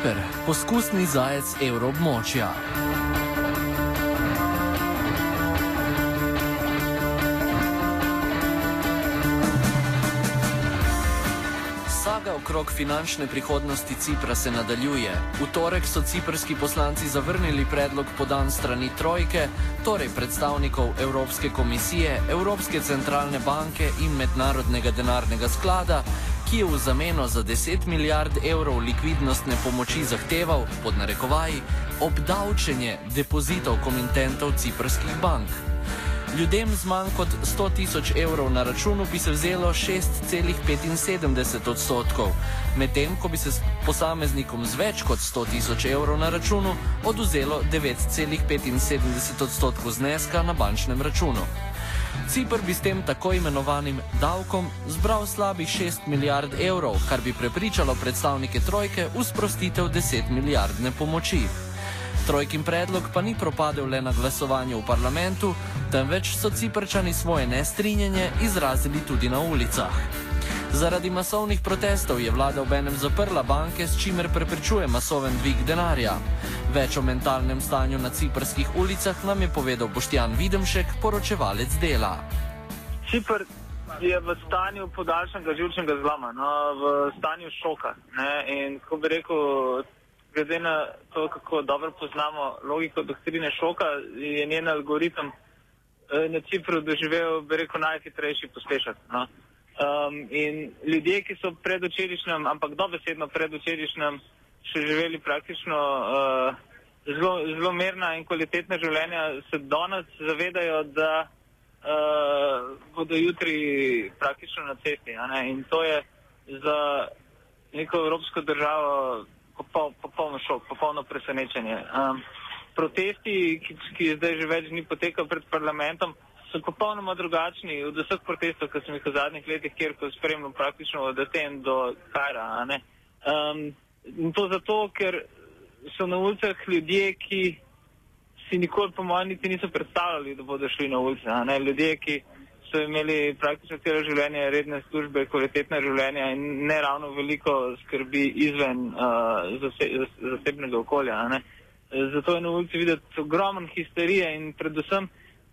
Ciper, poskusni zajec evroobmočja. Saga okrog finančne prihodnosti Cipra se nadaljuje. V torek so ciprski poslanci zavrnili predlog podan strani Trojke, torej predstavnikov Evropske komisije, Evropske centralne banke in Mednarodnega denarnega sklada, ki je v zameno za 10 milijard evrov likvidnostne pomoči zahteval, pod narekovaji, obdavčenje depozitov komitentov ciprskih bank. Ljudem z manj kot 100 tisoč evrov na računu bi se vzelo 6,75 odstotkov, medtem ko bi se posameznikom z več kot 100 tisoč evrov na računu oduzelo 9,75 odstotkov zneska na bančnem računu. Cipr bi s tem tako imenovanim davkom zbral slabih 6 milijard evrov, kar bi prepričalo predstavnike trojke v sprostitev 10 milijardne pomoči. Trojkin predlog pa ni propadel le na glasovanju v parlamentu, temveč so ciprčani svoje nestrinjenje izrazili tudi na ulicah. Zaradi masovnih protestov je vlada obenem zaprla banke, s čimer preprečuje masoven dvig denarja. Več o mentalnem stanju na ciprskih ulicah nam je povedal Boštjan Videmšek, poročevalec dela. Cipr je v stanju podaljšanega živčnega zloma, no, v stanju šoka. Ne? In ko bi rekel, glede na to, kako dobro poznamo logiko doktrine šoka, je njen algoritem na Cipru doživel, bi rekel, najhitrejši pospešek. No? Um, in ljudje, ki so predvčerajšnjem, ampak dobesedno predvčerajšnjem, še živeli praktično uh, zelo, zelo mirna in kvalitetna življenja, se danes zavedajo, da uh, bodo jutri praktično na cesti. In to je za neko evropsko državo popoln, popolno šok, popolno presenečenje. Um, protesti, ki, ki zdaj že več dni potekajo pred parlamentom, so popolnoma drugačni od vseh protestov, ki sem jih v zadnjih letih, kjer ko spremljam praktično od Aten do Kajra. Um, in to zato, ker so na ulicah ljudje, ki si nikoli, po mojem, niti niso predstavljali, da bodo šli na ulice. Ljudje, ki so imeli praktično celo življenje redne službe, kvalitetna življenja in ne ravno veliko skrbi izven uh, zase, zasebnega okolja. Zato je na ulici videti ogromen histerije in predvsem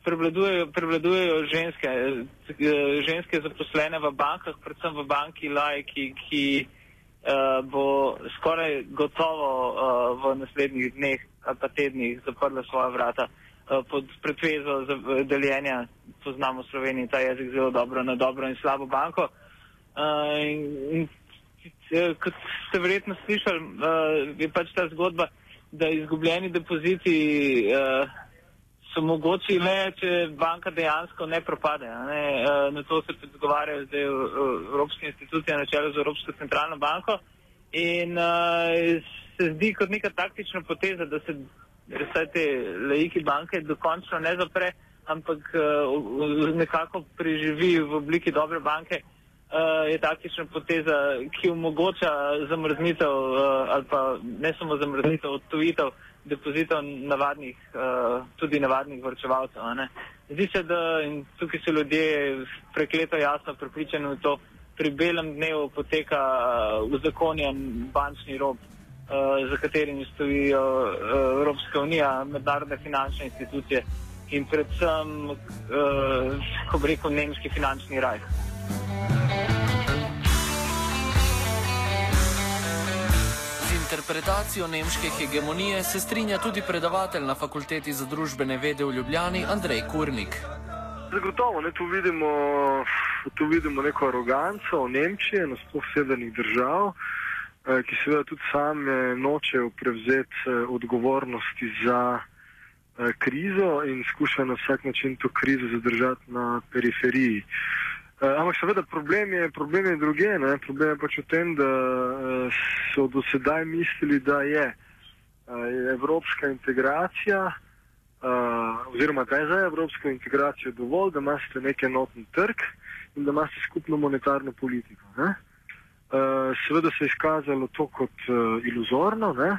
prevladujejo, prevladujejo ženske, ženske zaposlene v bankah, predvsem v banki Lajki, ki uh, bo skoraj gotovo uh, v naslednjih dneh ali pa tednih zaprla svoja vrata uh, pod pretvezo deljenja, poznamo v Sloveniji ta jezik zelo dobro, na dobro in slabo banko. Uh, in, in, kot ste verjetno slišali, uh, je pač ta zgodba, da izgubljeni depoziti uh, so mogoči le, če banka dejansko ne propade. Ne? Uh, na to se predgovarjajo zdaj evropske institucije na čelu z Evropsko centralno banko in uh, se zdi kot neka taktična poteza, da se vsaj te lejiki banke dokončno ne zapre, ampak uh, nekako preživi v obliki dobre banke. Uh, je taktična poteza, ki omogoča zamrznitev uh, ali pa ne samo zamrznitev, odtujitev depozitov navadnih, uh, tudi navadnih vrčevalcev. Zdi se, da tukaj so ljudje prekleto jasno pripričani v to, pri belem dnevu poteka uh, uzakonjen bančni rob, uh, za katerim stojijo uh, Evropska unija, mednarodne finančne institucije in predvsem, uh, ko bi rekel, nemški finančni raj. Interpretacijo nemške hegemonije se strinja tudi predavatelj na fakulteti za družbene vede v Ljubljani Andrej Kurnik. Zagotovo, ne, tu, vidimo, tu vidimo neko aroganco Nemčije, nasploh severnih držav, eh, ki seveda tudi same nočejo prevzeti eh, odgovornosti za eh, krizo in skušajo na vsak način to krizo zadržati na periferiji. Ampak seveda problem je, problem je druge, ne? problem je pač v tem, da so do sedaj mislili, da je evropska integracija oziroma da je za evropsko integracijo dovolj, da imate nek enotni trg in da imate skupno monetarno politiko. Uh, seveda se je izkazalo to kot uh, iluzorno, da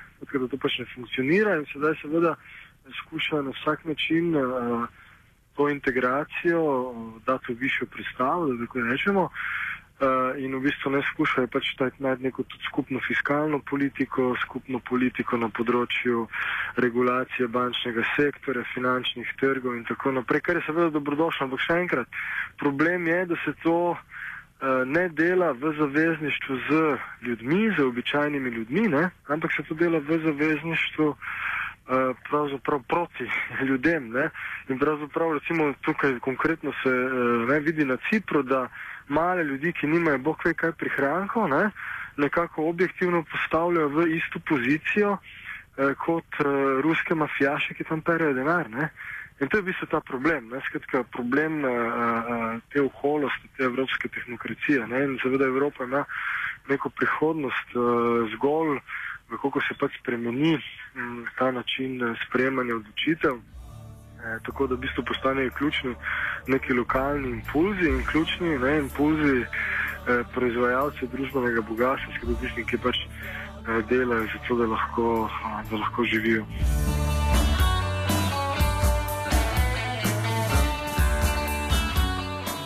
to pač ne funkcionira in sedaj seveda skušajo na vsak način uh, to integracijo dati v višjo predstavo, da tako rečemo. Uh, in v bistvu ne skušajo pač najti neko skupno fiskalno politiko, skupno politiko na področju regulacije bančnega sektorja, finančnih trgov in tako naprej, kar je seveda dobrodošlo. Ampak še enkrat, problem je, da se to uh, ne dela v zavezništvu z ljudmi, z običajnimi ljudmi, ne? ampak se to dela v zavezništvu. Uh, pravzaprav proti ljudem. Ne? In pravzaprav, recimo, tukaj konkretno se uh, ne vidi na Cipru, da male ljudi, ki nimajo bog ve kaj prihrankov, ne, nekako objektivno postavljajo v isto pozicijo eh, kot eh, ruske mafijaše, ki tam perejo denar. Ne. In to je v bistvu ta problem, ne, skratka, problem eh, eh, te oholosti, te evropske tehnokracije. Ne, in seveda Evropa ima neko prihodnost eh, zgolj, kako se pač spremeni hm, ta način eh, sprejemanja odločitev. Eh, tako da v bistvu postanejo ključni neki lokalni impulzi in ključni ne, impulzi eh, proizvajalcev družbenega bogatstva, skratka tisti, ki pač eh, delajo za to, da lahko, da lahko živijo.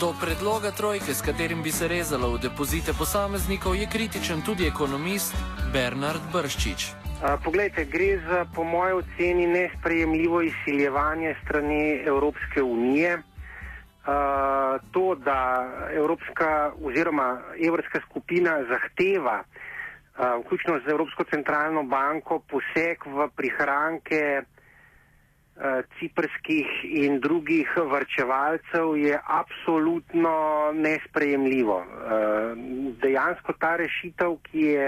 Do predloga trojke, s katerim bi se rezalo v depozite posameznikov, je kritičen tudi ekonomist Bernard Brščič. Poglejte, gre za, po mojem oceni, nesprejemljivo izsiljevanje strani Evropske unije. To, da Evropska oziroma Evropska skupina zahteva, vključno z Evropsko centralno banko, poseg v prihranke ciprskih in drugih vrčevalcev, je absolutno nesprejemljivo. Uh, dejansko ta rešitev, ki je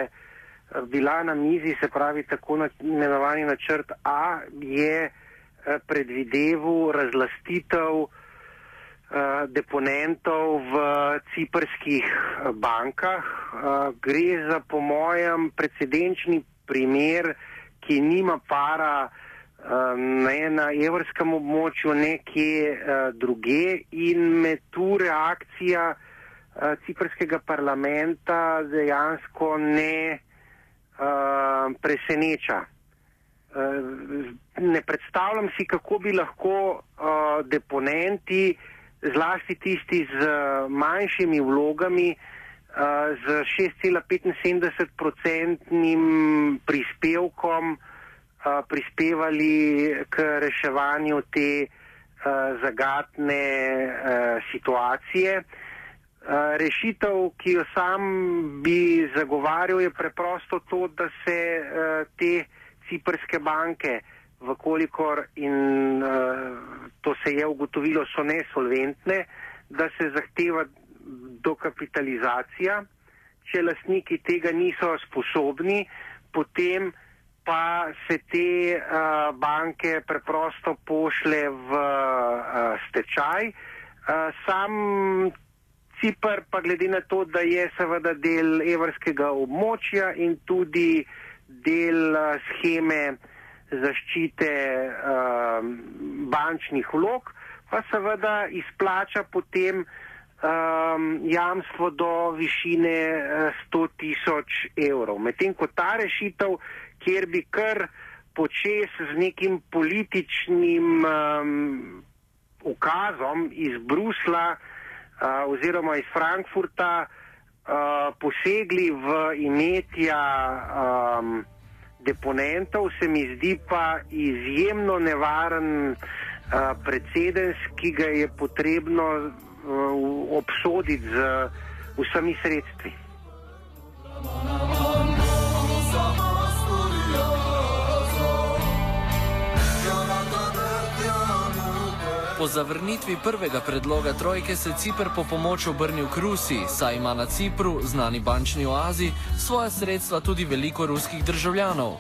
bila na mizi, se pravi tako imenovani načrt A, je eh, predvideval razlastitev eh, deponentov v ciprskih eh, bankah. Gre za, po mojem, precedenčni primer, ki nima para ne na evrskem območju, nekje druge in me tu reakcija ciprskega parlamenta dejansko ne uh, preseneča. Uh, ne predstavljam si, kako bi lahko uh, deponenti, zlasti tisti z manjšimi vlogami, uh, z 6,75-odstotnim prispevkom, uh, prispevali k reševanju te zagatne situacije. Rešitev, ki jo sam bi zagovarjal, je preprosto to, da se te ciprske banke, vkolikor in to se je ugotovilo, so nesolventne, da se zahteva dokapitalizacija. Če lastniki tega niso sposobni, potem pa se te uh, banke preprosto pošle v uh, stečaj. Uh, sam Cipr pa glede na to, da je seveda del evrskega območja in tudi del uh, scheme zaščite uh, bančnih vlog, pa seveda izplača potem um, jamstvo do višine uh, 100 tisoč evrov. Medtem ko ta rešitev, kjer bi kar počes z nekim političnim um, ukazom iz Brusla, oziroma iz Frankfurta uh, posegli v imetja um, deponentov, se mi zdi pa izjemno nevaren uh, precedens, ki ga je potrebno uh, obsoditi z vsemi sredstvi. Po zavrnitvi prvega predloga trojke se Cipr po pomoč obrnil k Rusiji, saj ima na Cipru, znani bančni oazi, svoja sredstva tudi veliko ruskih državljanov.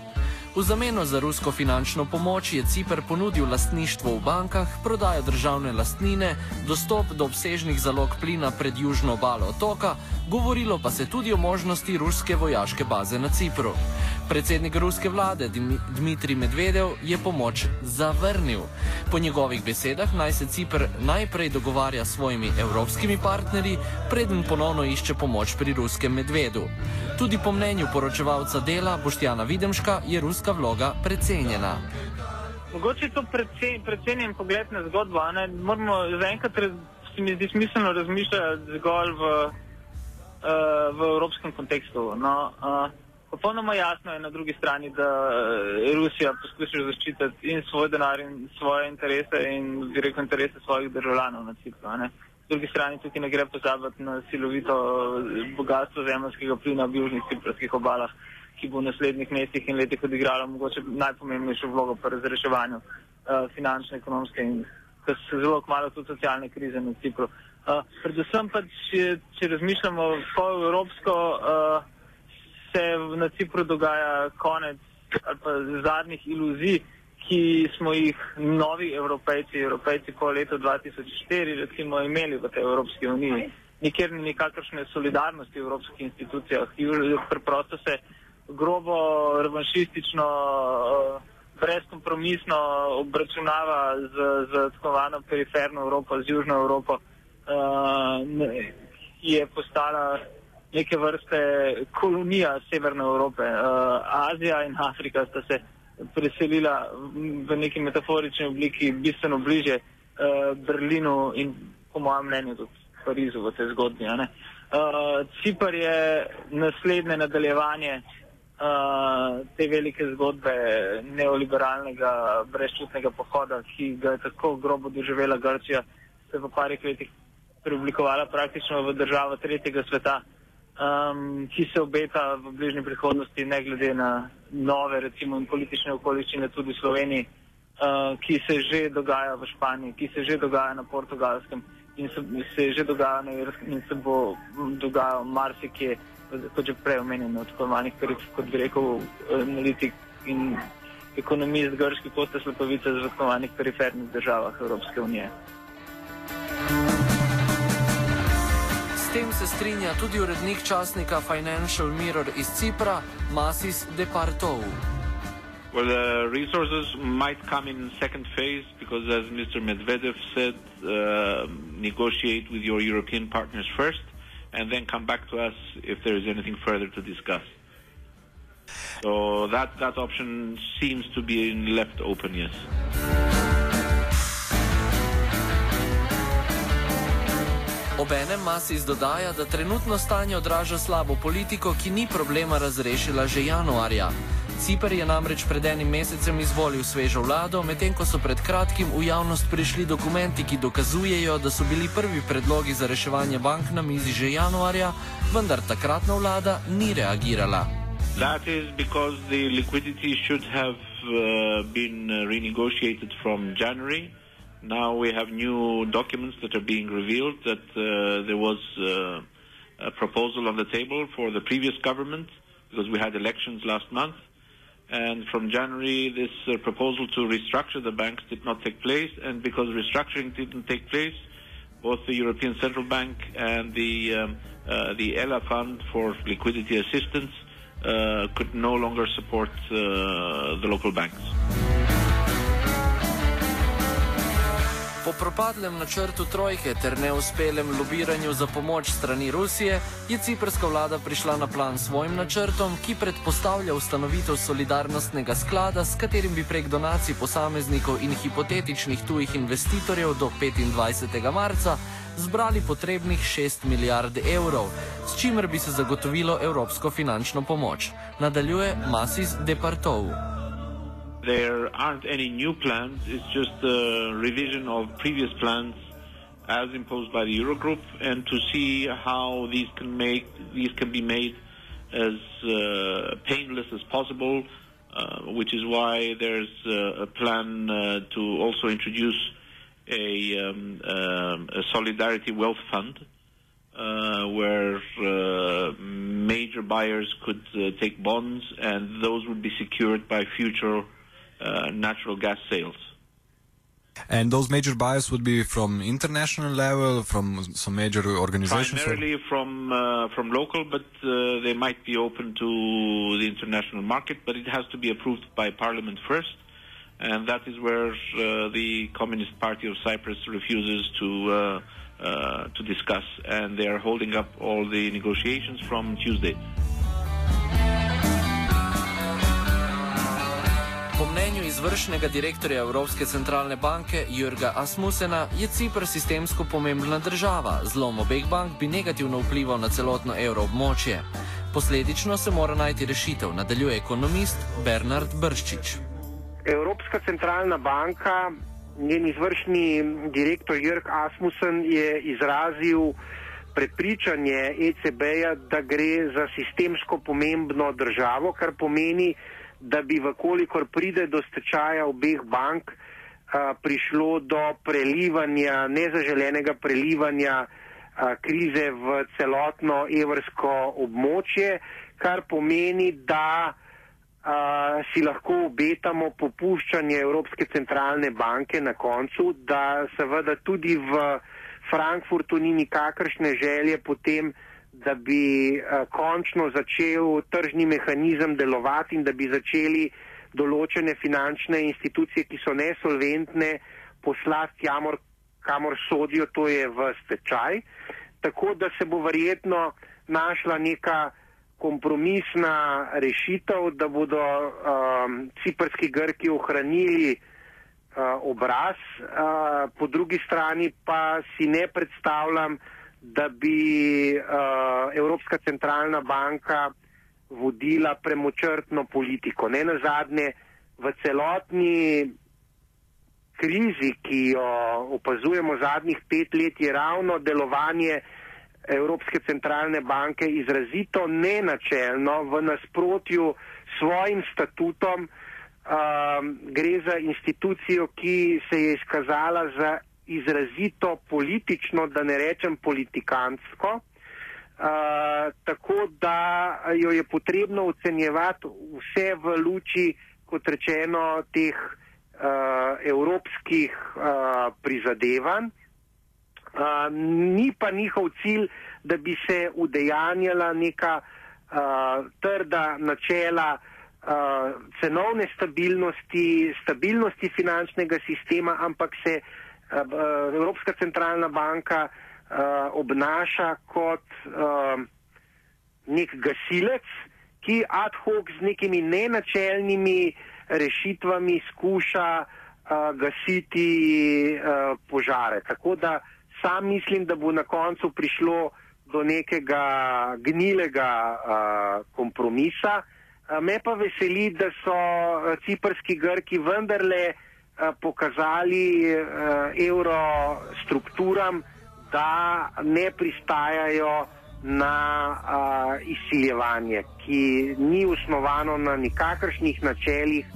V zameno za rusko finančno pomoč je Cipr ponudil lastništvo v bankah, prodajo državne lastnine, dostop do obsežnih zalog plina pred južno obalo otoka, govorilo pa se tudi o možnosti ruske vojaške baze na Cipru. Predsednik ruske vlade Dmitrij Medvedev je pomoč zavrnil. Po njegovih besedah naj se Cipr najprej dogovarja s svojimi evropskimi partnerji, preden ponovno išče pomoč pri ruskem medvedu. Tudi po mnenju poročevalca dela Boštjana Videmška je ruska vloga precenjena. Mogoče je to precenjen pogled na zgodbo. Moramo zaenkrat, se mi zdi smiselno razmišljati zgolj v, uh, v evropskem kontekstu. No, uh, Popolnoma jasno je na drugi strani, da Rusija poskuša zaščititi in svoj denar in svoje interese in direktno interese svojih državljanov na Cipru. Po drugi strani tukaj ne gre pozabiti na silovito bogatstvo zemljskega plina v južnih ciprskih obalah, ki bo v naslednjih mesecih in letih odigralo mogoče najpomembnejšo vlogo pri razreševanju uh, finančne, ekonomske in zelo kmalo tudi socialne krize na Cipru. Uh, predvsem pa, če, če razmišljamo po evropsko, uh, se na Cipru dogaja konec ali pa zadnjih iluzij, ki smo jih novi evropejci, evropejci po letu 2004 recimo imeli v tej Evropski uniji. Nikjer ni nikakršne solidarnosti v evropskih institucijah. Preprosto se grobo, revanšistično, brezkompromisno obračunava z, z tako vano periferno Evropo, z Južno Evropo, ki je postala neke vrste kolonija Severne Evrope. Uh, Azija in Afrika sta se preselila v neki metaforični obliki bistveno bliže uh, Berlinu in po mojem mnenju tudi Parizu v tej zgodbi. Uh, Cipr je naslednje nadaljevanje uh, te velike zgodbe neoliberalnega brezčutnega pohoda, ki ga je tako grobo doživela Grčija, se v parih letih preoblikovala praktično v državo tretjega sveta um, ki se obeta v bližnji prihodnosti, ne glede na nove, recimo, politične okoliščine tudi v Sloveniji, uh, ki se že dogaja v Španiji, ki se že dogaja na portugalskem in se, se že dogaja na Irskem in se bo dogajal marsikje, kot že prej omenjeno, tako manjih perif, kot bi rekel, analitik in ekonomist grški koste slepovice v tako manjih perifernih državah Evropske unije. Tem se strinja tudi urednik časnika Financial Mirror iz Cipra, Masis Departou. Well, the resources might come in second phase because, as Mr. Medvedev said, uh, negotiate with your European partners first and then come back to us if there is anything further to discuss. So that, that option seems to be left open, yes. Obenem Masis dodaja, da trenutno stanje odraža slabo politiko, ki ni problema razrešila že januarja. Cipr je namreč pred enim mesecem izvolil svežo vlado, medtem ko so pred kratkim v javnost prišli dokumenti, ki dokazujejo, da so bili prvi predlogi za reševanje bank na mizi že januarja, vendar takratna vlada ni reagirala. That is because the liquidity should have uh, been renegotiated from January. Now we have new documents that are being revealed that uh, there was uh, a proposal on the table for the previous government because we had elections last month. And from January, this uh, proposal to restructure the banks did not take place. And because restructuring didn't take place, both the European Central Bank and the, um, uh, the ELA Fund for Liquidity Assistance uh, could no longer support uh, the local banks. Po propadlem načrtu trojke ter neuspelem lobiranju za pomoč strani Rusije je ciprska vlada prišla na plan s svojim načrtom, ki predpostavlja ustanovitev solidarnostnega sklada, s katerim bi prek donacij posameznikov in hipotetičnih tujih investitorjev do 25. marca zbrali potrebnih 6 milijard evrov, s čimer bi se zagotovilo evropsko finančno pomoč. Nadaljuje Masis Departov. There aren't any new plans. It's just a revision of previous plans as imposed by the Eurogroup, and to see how these can make these can be made as uh, painless as possible. Uh, which is why there's uh, a plan uh, to also introduce a, um, um, a solidarity wealth fund uh, where uh, major buyers could take bonds and those would be secured by future natural gas sales. And those major buyers would be from international level, from some major organizations. or- Primarily from uh, from local, but uh, they might be open to the international market. But it has to be approved by Parliament first, and that is where uh, the Communist Party of Cyprus refuses to uh, uh, to discuss, and they are holding up all the negotiations from Tuesday. Izvršnega direktorja Evropske centralne banke Jurga Asmusena je Cipr sistemsko pomembna država. Zlom obeh bank bi negativno vplival na celotno evroobmočje. Posledično se mora najti rešitev, nadaljuje ekonomist Bernard Brščič. Evropska centralna banka, njen izvršni direktor Jörg Asmussen je izrazil prepričanje ECB-ja, da gre za sistemsko pomembno državo, kar pomeni, da bi vkolikor pride do stečaja obeh bank, a, prišlo do prelivanja, nezaželenega prelivanja a, krize v celotno evrsko območje, kar pomeni, da a, si lahko obetamo popuščanje Evropske centralne banke na koncu, da seveda tudi v Frankfurtu ni nikakršne želje potem, da bi a, končno začel tržni mehanizem delovati in da bi začeli določene finančne institucije, ki so nesolventne, poslati kamor, kamor sodijo, to je v stečaj. Tako da se bo verjetno našla neka kompromisna rešitev, da bodo um, ciprski Grki ohranili uh, obraz, uh, po drugi strani pa si ne predstavljam, da bi uh, Evropska centralna banka vodila premočrtno politiko. Ne na zadnje, v celotni krizi, ki jo opazujemo zadnjih pet let, je ravno delovanje Evropske centralne banke izrazito nenačelno v nasprotju s svojim statutom. Um, gre za institucijo, ki se je izkazala za izrazito politično, da ne rečem politikantsko, uh, tako da jo je potrebno ocenjevati vse v luči, kot rečeno, teh uh, evropskih uh, prizadevanj. Uh, ni pa njihov cilj, da bi se udejanjala neka uh, trda načela uh, cenovne stabilnosti, stabilnosti finančnega sistema, ampak se uh, Evropska centralna banka uh, obnaša kot uh, nek gasilec, ki ad hoc z nekimi nenačelnimi rešitvami skuša uh, gasiti uh, požare. Tako da sam mislim, da bo na koncu prišlo do nekega gnilega uh, kompromisa. Uh, me pa veseli, da so ciprski Grki vendarle pokazali uh, evro strukturam, da ne pristajajo na uh, izsiljevanje, ki ni osnovano na nikakršnih načelih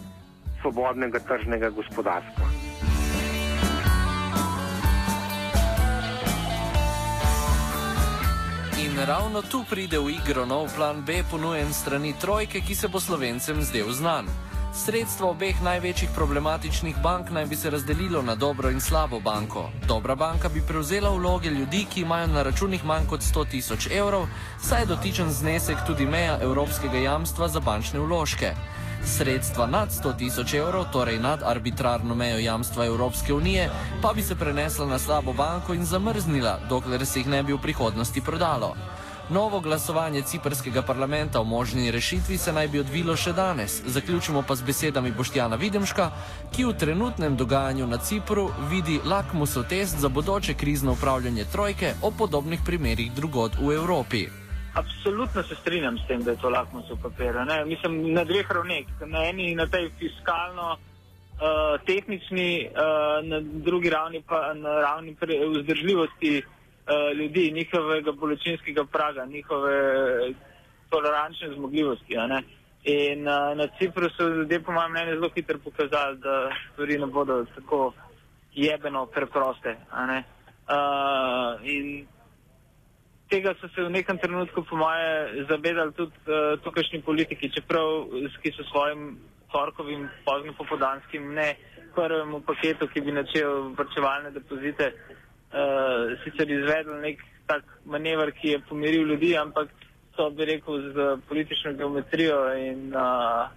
svobodnega tržnega gospodarstva. In ravno tu pride v igro nov plan B, ponujen strani trojke, ki se bo slovencem zdel znan. Sredstva obeh največjih problematičnih bank naj bi se razdelilo na dobro in slabo banko. Dobra banka bi prevzela vloge ljudi, ki imajo na računih manj kot 100 tisoč evrov, saj je dotičen znesek tudi meja evropskega jamstva za bančne vložke. Sredstva nad 100 tisoč evrov, torej nad arbitrarno mejo jamstva Evropske unije, pa bi se prenesla na slabo banko in zamrznila, dokler se jih ne bi v prihodnosti prodalo. Novo glasovanje ciprskega parlamenta o možni rešitvi se naj bi odvilo še danes. Zaključimo pa z besedami Boštjana Videmška, ki v trenutnem dogajanju na Cipru vidi lakmusov test za bodoče krizno upravljanje trojke o podobnih primerih drugod v Evropi. Absolutno se strinjam s tem, da je to lakmusov papir. ne. Mislim, na dveh ravneh. Na eni, na tej fiskalno, uh, tehnični, uh, na drugi ravni pa na ravni pre- vzdržljivosti uh, ljudi, njihovega bolečinskega praga, njihove tolerančne zmogljivosti. In uh, na Cipru so ljudje, po mojem mnenju, zelo hitro pokazali, da stvari ne bodo tako jebeno preproste. Uh, in tega so se v nekem trenutku, po moje, zavedali tudi uh, tukajšnji politiki, čeprav ki so svojim torkovim pozno popodanskim ne prvemu paketu, ki bi načel vrčevalne depozite, uh, sicer izvedli nek tak manever, ki je pomiril ljudi, ampak to bi rekel z politično geometrijo in uh,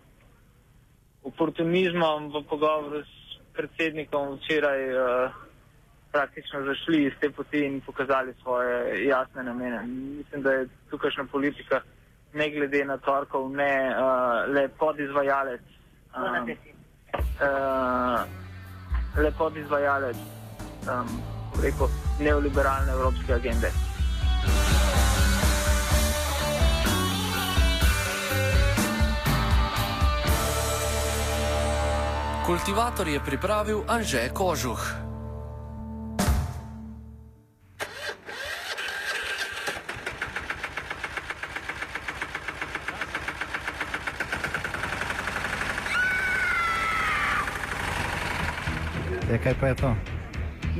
oportunizmom v pogovoru s predsednikom včeraj uh, praktično zašli iz te poti in pokazali svoje jasne namene. Mislim, da je tukajšnja politika, ne glede na torkov, ne uh, le podizvajalec. Um, uh, le podizvajalec, um, rekel, neoliberalne evropske agende. Kultivator je pripravil Anže Kožuh. Ja, kaj pa je to?